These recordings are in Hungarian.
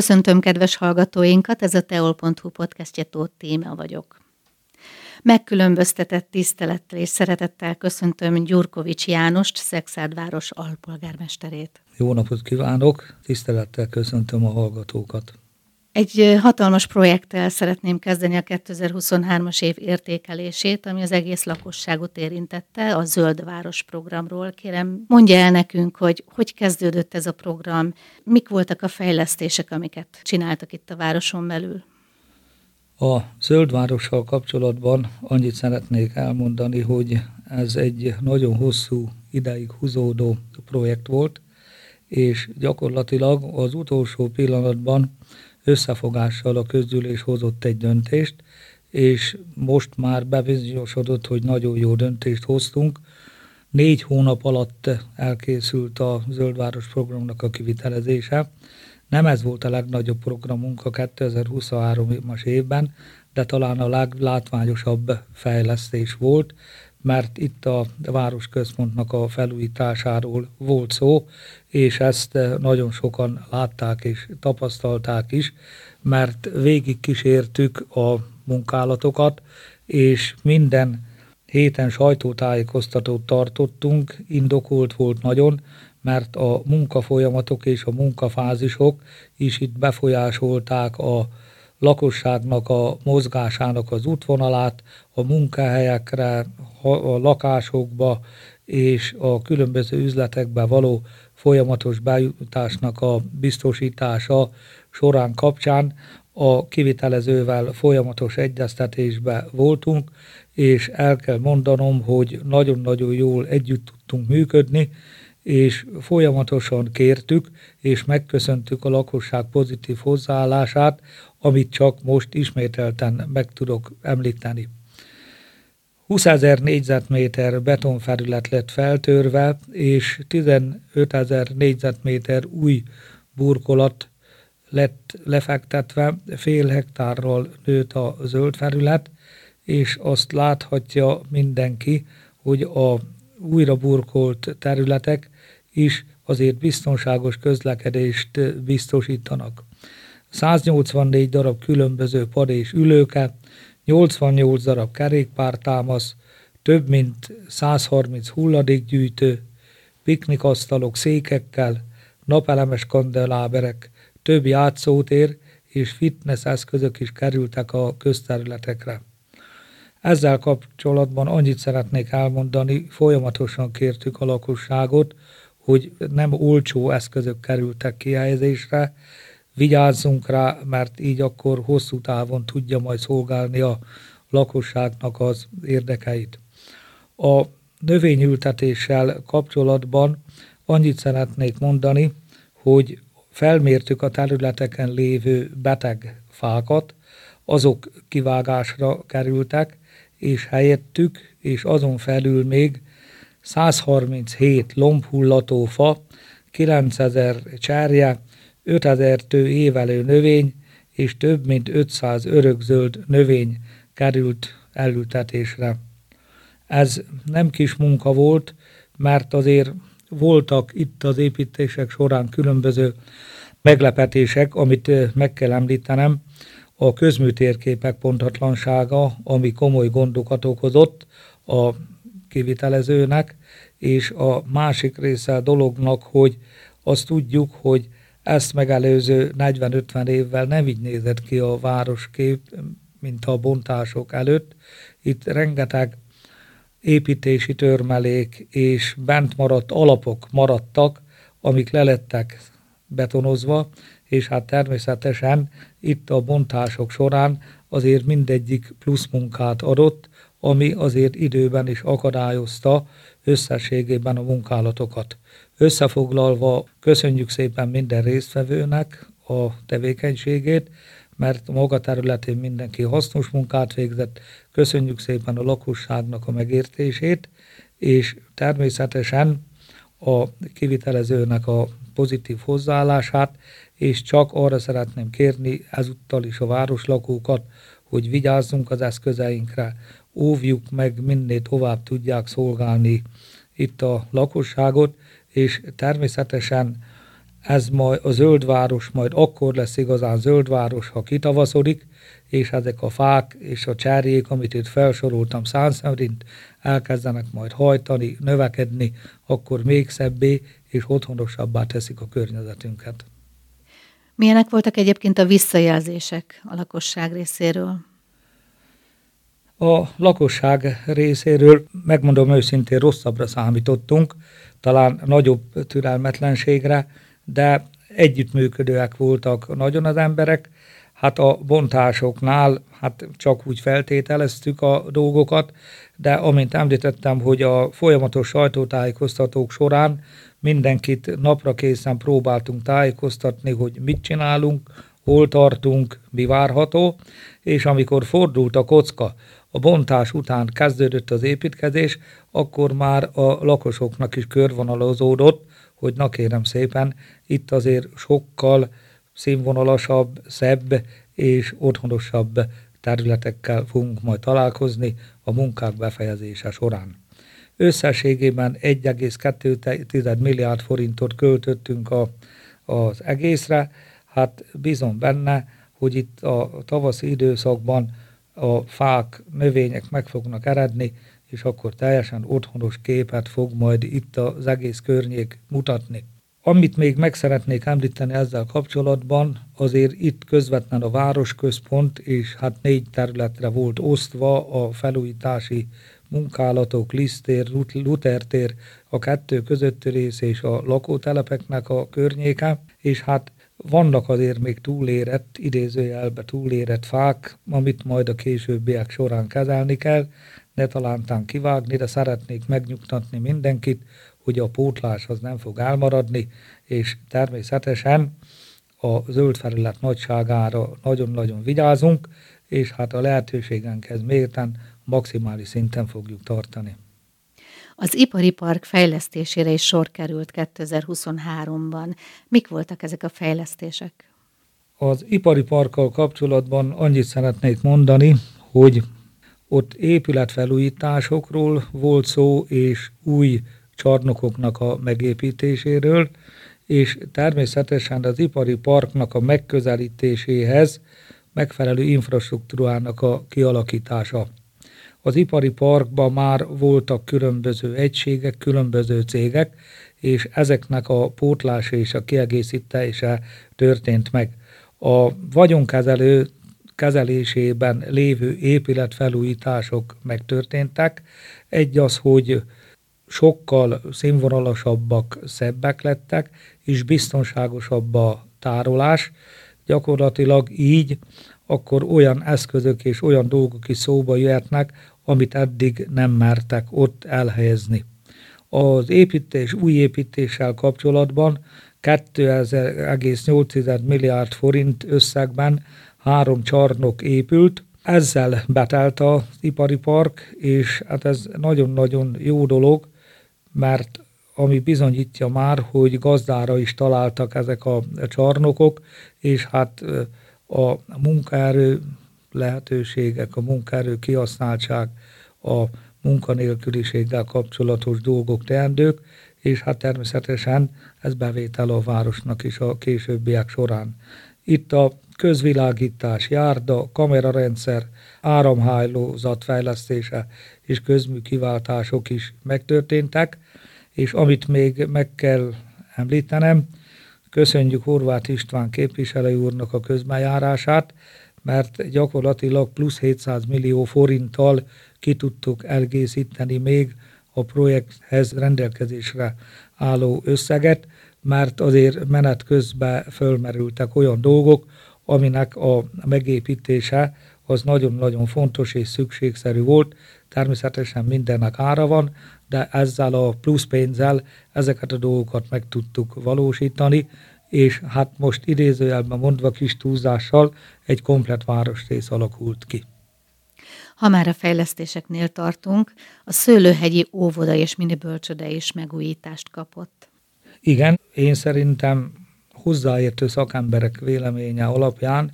Köszöntöm kedves hallgatóinkat, ez a teol.hu podcastje Tóth Téma vagyok. Megkülönböztetett tisztelettel és szeretettel köszöntöm Gyurkovics Jánost, Szexádváros alpolgármesterét. Jó napot kívánok, tisztelettel köszöntöm a hallgatókat. Egy hatalmas projekttel szeretném kezdeni a 2023-as év értékelését, ami az egész lakosságot érintette, a Zöld Város programról. Kérem, mondja el nekünk, hogy hogy kezdődött ez a program, mik voltak a fejlesztések, amiket csináltak itt a városon belül. A Zöld Várossal kapcsolatban annyit szeretnék elmondani, hogy ez egy nagyon hosszú ideig húzódó projekt volt, és gyakorlatilag az utolsó pillanatban összefogással a közgyűlés hozott egy döntést, és most már bebizonyosodott, hogy nagyon jó döntést hoztunk. Négy hónap alatt elkészült a Zöldváros programnak a kivitelezése. Nem ez volt a legnagyobb programunk a 2023-as évben, de talán a leglátványosabb fejlesztés volt, mert itt a városközpontnak a felújításáról volt szó, és ezt nagyon sokan látták és tapasztalták is, mert végig kísértük a munkálatokat, és minden héten sajtótájékoztatót tartottunk, indokolt volt nagyon, mert a munkafolyamatok és a munkafázisok is itt befolyásolták a lakosságnak a mozgásának az útvonalát, a munkahelyekre, a lakásokba és a különböző üzletekbe való folyamatos bejutásnak a biztosítása során kapcsán a kivitelezővel folyamatos egyeztetésbe voltunk, és el kell mondanom, hogy nagyon-nagyon jól együtt tudtunk működni, és folyamatosan kértük, és megköszöntük a lakosság pozitív hozzáállását, amit csak most ismételten meg tudok említeni. 20 ezer négyzetméter betonfelület lett feltörve, és 15 ezer négyzetméter új burkolat lett lefektetve, fél hektárral nőtt a zöld felület, és azt láthatja mindenki, hogy a újra burkolt területek is azért biztonságos közlekedést biztosítanak. 184 darab különböző pad és ülőke, 88 darab kerékpártámasz, több mint 130 hulladékgyűjtő, piknikasztalok székekkel, napelemes kandeláberek, több játszótér és fitness eszközök is kerültek a közterületekre. Ezzel kapcsolatban annyit szeretnék elmondani, folyamatosan kértük a lakosságot, hogy nem olcsó eszközök kerültek kihelyezésre, vigyázzunk rá, mert így akkor hosszú távon tudja majd szolgálni a lakosságnak az érdekeit. A növényültetéssel kapcsolatban annyit szeretnék mondani, hogy felmértük a területeken lévő beteg fákat, azok kivágásra kerültek, és helyettük, és azon felül még 137 lombhullató fa, 9000 cserje, 5000 tő évelő növény és több mint 500 örökzöld növény került elültetésre. Ez nem kis munka volt, mert azért voltak itt az építések során különböző meglepetések, amit meg kell említenem, a közműtérképek pontatlansága, ami komoly gondokat okozott a kivitelezőnek, és a másik része a dolognak, hogy azt tudjuk, hogy ezt megelőző 40-50 évvel nem így nézett ki a városkép, mint a bontások előtt. Itt rengeteg építési törmelék és bent maradt alapok maradtak, amik lelettek betonozva, és hát természetesen itt a bontások során azért mindegyik plusz munkát adott, ami azért időben is akadályozta összességében a munkálatokat. Összefoglalva köszönjük szépen minden résztvevőnek a tevékenységét, mert a maga területén mindenki hasznos munkát végzett. Köszönjük szépen a lakosságnak a megértését, és természetesen a kivitelezőnek a pozitív hozzáállását, és csak arra szeretném kérni ezúttal is a városlakókat, hogy vigyázzunk az eszközeinkre, óvjuk meg, minél tovább tudják szolgálni itt a lakosságot, és természetesen ez majd a zöldváros majd akkor lesz igazán zöldváros, ha kitavaszodik, és ezek a fák és a cserjék, amit itt felsoroltam szám szerint, elkezdenek majd hajtani, növekedni, akkor még szebbé és otthonosabbá teszik a környezetünket. Milyenek voltak egyébként a visszajelzések a lakosság részéről? A lakosság részéről, megmondom őszintén, rosszabbra számítottunk, talán nagyobb türelmetlenségre, de együttműködőek voltak nagyon az emberek, hát a bontásoknál hát csak úgy feltételeztük a dolgokat, de amint említettem, hogy a folyamatos sajtótájékoztatók során mindenkit napra készen próbáltunk tájékoztatni, hogy mit csinálunk, hol tartunk, mi várható, és amikor fordult a kocka, a bontás után kezdődött az építkezés, akkor már a lakosoknak is körvonalazódott, hogy na kérem szépen, itt azért sokkal színvonalasabb, szebb és otthonosabb területekkel fogunk majd találkozni a munkák befejezése során. Összességében 1,2 milliárd forintot költöttünk a, az egészre, hát bizony benne, hogy itt a tavaszi időszakban a fák, növények meg fognak eredni, és akkor teljesen otthonos képet fog majd itt az egész környék mutatni. Amit még meg szeretnék említeni ezzel kapcsolatban, azért itt közvetlen a városközpont, és hát négy területre volt osztva a felújítási munkálatok, Lisztér, Luthertér, a kettő közötti rész és a lakótelepeknek a környéke, és hát vannak azért még túlérett, idézőjelbe túlérett fák, amit majd a későbbiek során kezelni kell, ne talántán kivágni, de szeretnék megnyugtatni mindenkit, hogy a pótlás az nem fog elmaradni, és természetesen a zöld felület nagyságára nagyon-nagyon vigyázunk, és hát a lehetőségenkhez mérten maximális szinten fogjuk tartani. Az ipari park fejlesztésére is sor került 2023-ban. Mik voltak ezek a fejlesztések? Az ipari parkkal kapcsolatban annyit szeretnék mondani, hogy ott épületfelújításokról volt szó, és új csarnokoknak a megépítéséről, és természetesen az ipari parknak a megközelítéséhez megfelelő infrastruktúrának a kialakítása. Az ipari parkban már voltak különböző egységek, különböző cégek, és ezeknek a pótlása és a kiegészítése történt meg. A vagyonkezelő kezelésében lévő épületfelújítások megtörténtek. Egy az, hogy sokkal színvonalasabbak, szebbek lettek, és biztonságosabb a tárolás. Gyakorlatilag így akkor olyan eszközök és olyan dolgok is szóba jöhetnek, amit eddig nem mertek ott elhelyezni. Az építés, új építéssel kapcsolatban 2,8 milliárd forint összegben három csarnok épült, ezzel betelt az ipari park, és hát ez nagyon-nagyon jó dolog, mert ami bizonyítja már, hogy gazdára is találtak ezek a csarnokok, és hát a munkaerő lehetőségek, a munkaerő kihasználtság, a munkanélküliséggel kapcsolatos dolgok teendők, és hát természetesen ez bevétel a városnak is a későbbiek során. Itt a közvilágítás, járda, kamerarendszer, áramhálózat fejlesztése és közmű kiváltások is megtörténtek, és amit még meg kell említenem, köszönjük Horváth István képviselő úrnak a közbejárását, mert gyakorlatilag plusz 700 millió forinttal ki tudtuk elgészíteni még a projekthez rendelkezésre álló összeget, mert azért menet közben fölmerültek olyan dolgok, aminek a megépítése az nagyon-nagyon fontos és szükségszerű volt. Természetesen mindennek ára van, de ezzel a plusz pénzzel ezeket a dolgokat meg tudtuk valósítani, és hát most idézőjelben mondva kis túlzással egy komplet városrész alakult ki. Ha már a fejlesztéseknél tartunk, a Szőlőhegyi óvoda és minibölcsöde is megújítást kapott. Igen, én szerintem hozzáértő szakemberek véleménye alapján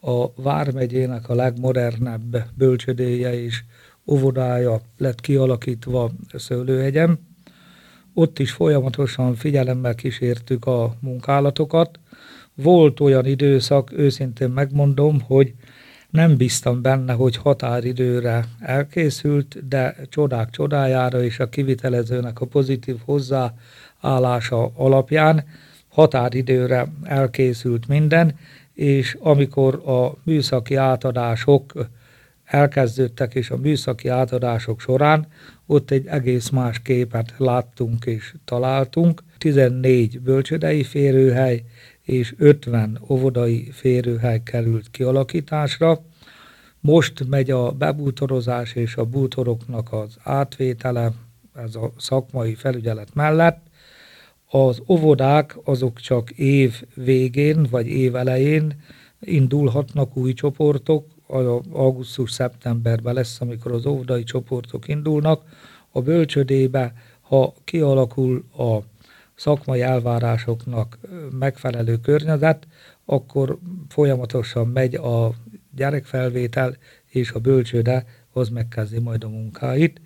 a Vármegyének a legmodernebb bölcsödéje és óvodája lett kialakítva Szőlőhegyem. ott is folyamatosan figyelemmel kísértük a munkálatokat. Volt olyan időszak, őszintén megmondom, hogy nem bíztam benne, hogy határidőre elkészült, de csodák csodájára és a kivitelezőnek a pozitív hozzáállása alapján határidőre elkészült minden, és amikor a műszaki átadások elkezdődtek, és a műszaki átadások során ott egy egész más képet láttunk és találtunk. 14 bölcsödei férőhely és 50 óvodai férőhely került kialakításra. Most megy a bebútorozás és a bútoroknak az átvétele, ez a szakmai felügyelet mellett. Az óvodák azok csak év végén vagy év elején indulhatnak új csoportok, augusztus-szeptemberben lesz, amikor az óvodai csoportok indulnak. A bölcsödébe, ha kialakul a szakmai elvárásoknak megfelelő környezet, akkor folyamatosan megy a gyerekfelvétel, és a bölcsőde az megkezdi majd a munkáit.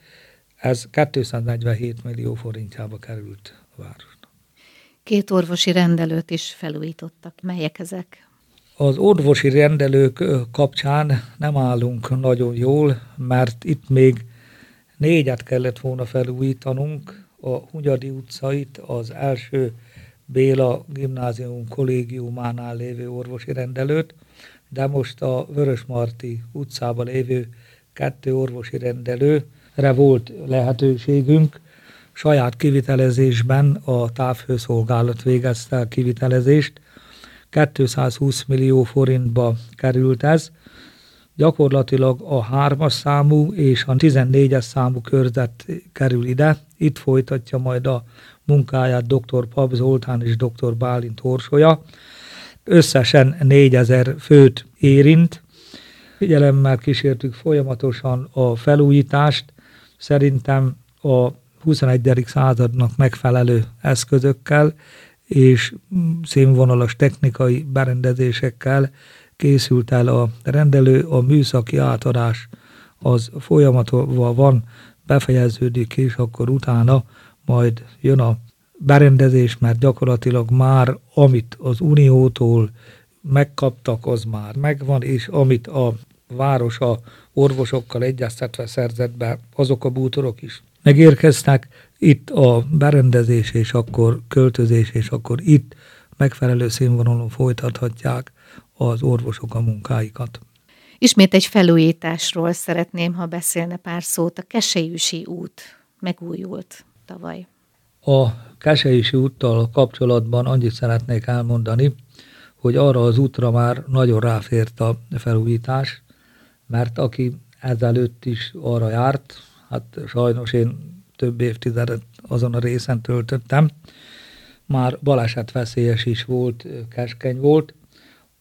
Ez 247 millió forintjába került a városnak. Két orvosi rendelőt is felújítottak. Melyek ezek? Az orvosi rendelők kapcsán nem állunk nagyon jól, mert itt még négyet kellett volna felújítanunk, a Hunyadi utcait, az első Béla gimnázium kollégiumánál lévő orvosi rendelőt, de most a Vörösmarty utcában lévő kettő orvosi rendelőre volt lehetőségünk. Saját kivitelezésben a távhőszolgálat végezte a kivitelezést, 220 millió forintba került ez. Gyakorlatilag a hármas számú és a 14-es számú körzet kerül ide. Itt folytatja majd a munkáját dr. Pap Zoltán és dr. Bálint Orsolya. Összesen 4000 főt érint. Figyelemmel kísértük folyamatosan a felújítást. Szerintem a 21. századnak megfelelő eszközökkel és színvonalas technikai berendezésekkel készült el a rendelő, a műszaki átadás az folyamatban van, befejeződik, és akkor utána majd jön a berendezés, mert gyakorlatilag már amit az Uniótól megkaptak, az már megvan, és amit a város a orvosokkal egyeztetve szerzett be, azok a bútorok is megérkeztek, itt a berendezés, és akkor költözés, és akkor itt megfelelő színvonalon folytathatják az orvosok a munkáikat. Ismét egy felújításról szeretném, ha beszélne pár szót. A Keselyűsi út megújult tavaly. A Keselyűsi úttal kapcsolatban annyit szeretnék elmondani, hogy arra az útra már nagyon ráfért a felújítás, mert aki ezelőtt is arra járt, hát sajnos én több évtizedet azon a részen töltöttem. Már balesetveszélyes is volt, keskeny volt.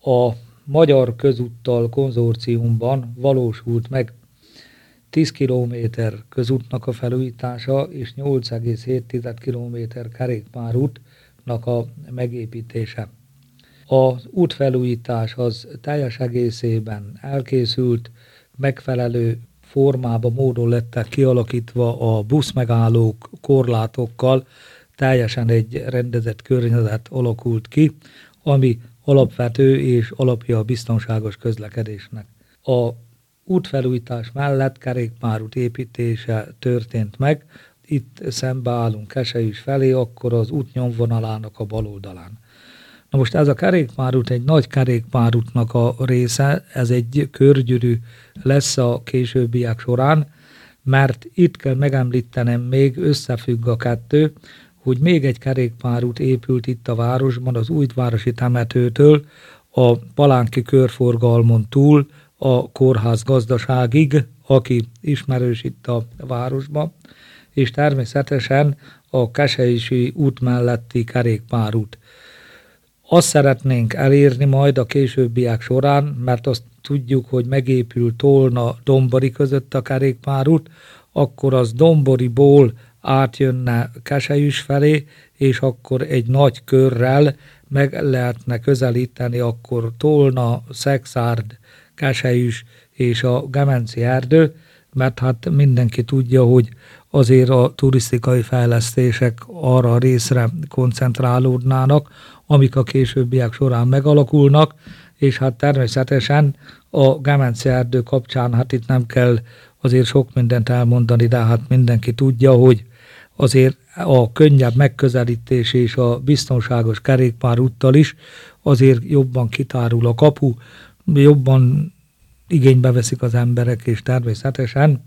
A Magyar Közúttal konzorciumban valósult meg 10 km közútnak a felújítása és 8,7 km kerékpárútnak a megépítése. Az útfelújítás az teljes egészében elkészült, megfelelő formába, módon lettek kialakítva a buszmegállók korlátokkal, teljesen egy rendezett környezet alakult ki, ami alapvető és alapja a biztonságos közlekedésnek. A útfelújítás mellett kerékpárút építése történt meg, itt szembeállunk Keselyűs felé, akkor az út nyomvonalának a bal oldalán. Na most ez a kerékpárút egy nagy kerékpárútnak a része, ez egy körgyűrű lesz a későbbiek során, mert itt kell megemlítenem még, összefügg a kettő, hogy még egy kerékpárút épült itt a városban, az újvárosi temetőtől a Palánki körforgalmon túl a kórház gazdaságig, aki ismerős itt a városban, és természetesen a Keselyisi út melletti kerékpárút. Azt szeretnénk elérni majd a későbbiek során, mert azt tudjuk, hogy megépül Tolna Dombori között a kerékpárút, akkor az Domboriból átjönne Keselyüs felé, és akkor egy nagy körrel meg lehetne közelíteni akkor Tolna, Szexárd, Keselyüs és a Gemenci erdő, mert hát mindenki tudja, hogy azért a turisztikai fejlesztések arra a részre koncentrálódnának, amik a későbbiek során megalakulnak, és hát természetesen a Gemence erdő kapcsán, hát itt nem kell azért sok mindent elmondani, de hát mindenki tudja, hogy azért a könnyebb megközelítés és a biztonságos kerékpárúttal is azért jobban kitárul a kapu, jobban igénybe veszik az emberek, és természetesen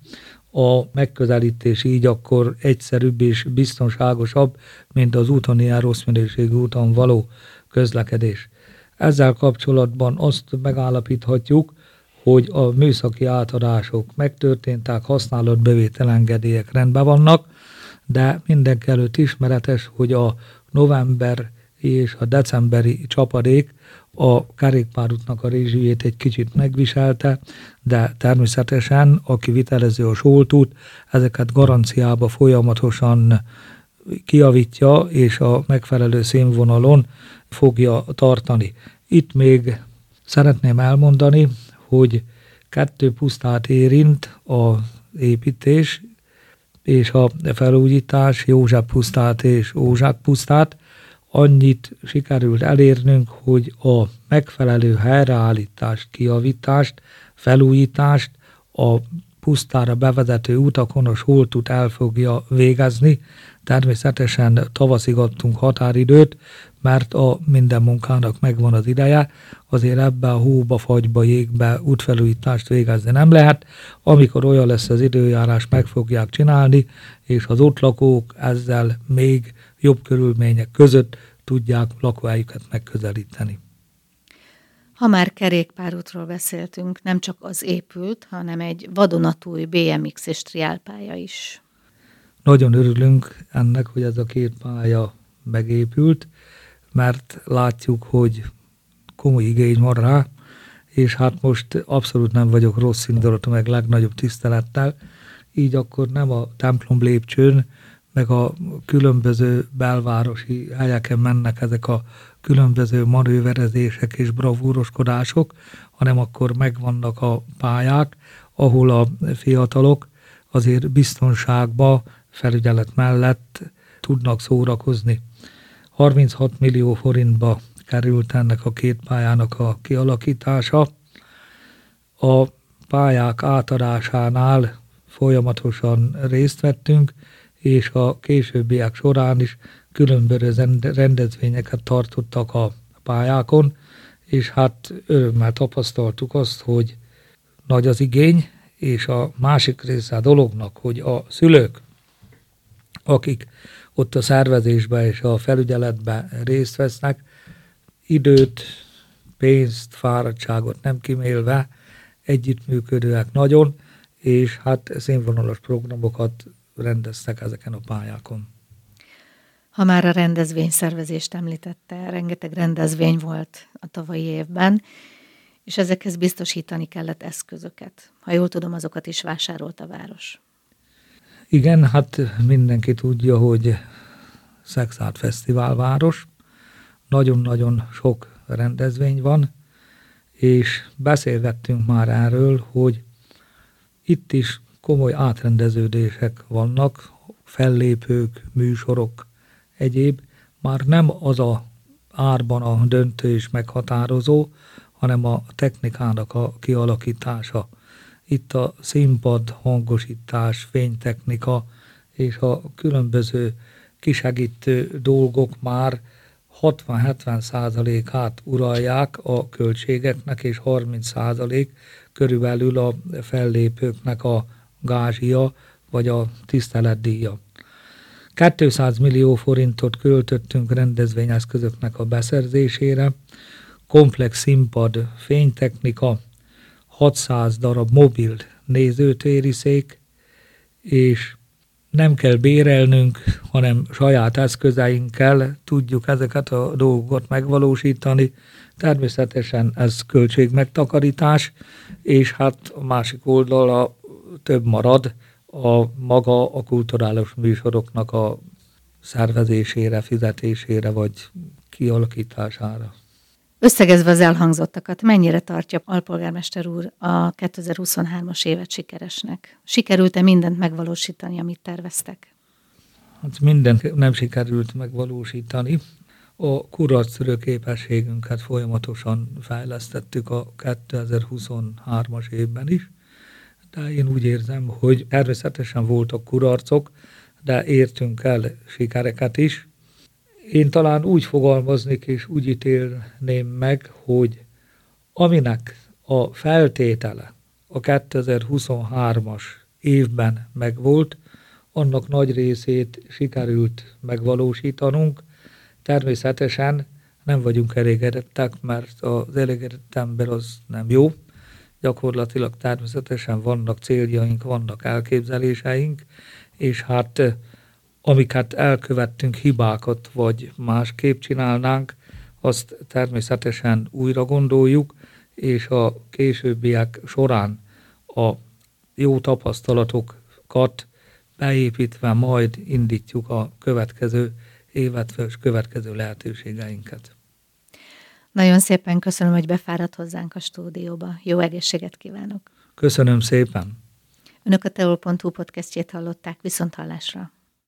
a megközelítés így akkor egyszerűbb és biztonságosabb, mint az úton ilyen rossz minőségű úton való közlekedés. Ezzel kapcsolatban azt megállapíthatjuk, hogy a műszaki átadások megtörténtek, használatbevételengedélyek rendben vannak, de mindenek előtt ismeretes, hogy a november és a decemberi csapadék a kerékpárútnak a rézsüjét egy kicsit megviselte, de természetesen a kivitelező a sóltút ezeket garanciába folyamatosan kiavítja, és a megfelelő színvonalon fogja tartani. Itt még szeretném elmondani, hogy kettő pusztát érint az építés és a felújítás, József pusztát és Ózsák pusztát. Annyit sikerült elérnünk, hogy a megfelelő helyreállítást, kiavítást, felújítást a pusztára bevezető utakon a holtút el fogja végezni. Természetesen tavaszig adtunk határidőt, mert a minden munkának megvan az ideje, azért ebbe a hóba, fagyba, jégbe útfelújítást végezni nem lehet. Amikor olyan lesz az időjárás, meg fogják csinálni, és az ott lakók ezzel még jobb körülmények között tudják lakóhelyüket megközelíteni. Ha már kerékpárútról beszéltünk, nem csak az épült, hanem egy vadonatúj BMX és triálpálya is. Nagyon örülünk ennek, hogy ez a két pálya megépült, mert látjuk, hogy komoly igény van rá, és hát most abszolút nem vagyok rossz indulatú, meg legnagyobb tisztelettel, így akkor nem a templom lépcsőn, meg a különböző belvárosi helyeken mennek ezek a különböző manőverezések és bravúroskodások, hanem akkor megvannak a pályák, ahol a fiatalok azért biztonságba, felügyelet mellett tudnak szórakozni. 36 millió forintba került ennek a két pályának a kialakítása. A pályák átadásánál folyamatosan részt vettünk, és a későbbiek során is különböző rendezvényeket tartottak a pályákon, és hát örömmel tapasztaltuk azt, hogy nagy az igény, és a másik része a dolognak, hogy a szülők, akik ott a szervezésben és a felügyeletben részt vesznek, időt, pénzt, fáradtságot nem kimélve, együttműködőek nagyon, és hát színvonalas programokat rendeztek ezeken a pályákon. Ha már a rendezvényszervezést említette, rengeteg rendezvény volt a tavalyi évben, és ezekhez biztosítani kellett eszközöket. Ha jól tudom, azokat is vásárolt a város. Igen, hát mindenki tudja, hogy Szexárd Fesztiválváros, nagyon-nagyon sok rendezvény van, és beszélgettünk már erről, hogy itt is komoly átrendeződések vannak, fellépők, műsorok, egyéb, már nem az a árban a döntő és meghatározó, hanem a technikának a kialakítása. Itt a színpad, hangosítás, fénytechnika és a különböző kisegítő dolgok már 60-70 százalékát uralják a költségeknek, és 30 százalék körülbelül a fellépőknek a gázsia, vagy a tiszteletdíja. 200 millió forintot költöttünk rendezvényeszközöknek a beszerzésére, komplex színpad, fénytechnika, 600 darab mobil nézőtériszék, és nem kell bérelnünk, hanem saját eszközeinkkel tudjuk ezeket a dolgokat megvalósítani. Természetesen ez költségmegtakarítás, és hát a másik oldala több marad a maga a kulturális műsoroknak a szervezésére, fizetésére vagy kialakítására. Összegezve az elhangzottakat, mennyire tartja alpolgármester úr a 2023-as évet sikeresnek? Sikerült-e mindent megvalósítani, amit terveztek? Hát mindent nem sikerült megvalósítani. A kudarctörő képességünket folyamatosan fejlesztettük a 2023-as évben is, de én úgy érzem, hogy természetesen voltak kudarcok, de értünk el sikereket is. Én talán úgy fogalmaznék és úgy ítélném meg, hogy aminek a feltétele a 2023-as évben megvolt, annak nagy részét sikerült megvalósítanunk. Természetesen nem vagyunk elégedettek, mert az elégedett ember az nem jó. Gyakorlatilag természetesen vannak céljaink, vannak elképzeléseink, és hát amiket elkövettünk hibákat, vagy másképp csinálnánk, azt természetesen újra gondoljuk, és a későbbiek során a jó tapasztalatokat beépítve majd indítjuk a következő évet és következő lehetőségeinket. Nagyon szépen köszönöm, hogy befáradt hozzánk a stúdióba. Jó egészséget kívánok! Köszönöm szépen! Önök a teol.hu podcastjét hallották viszont hallásra.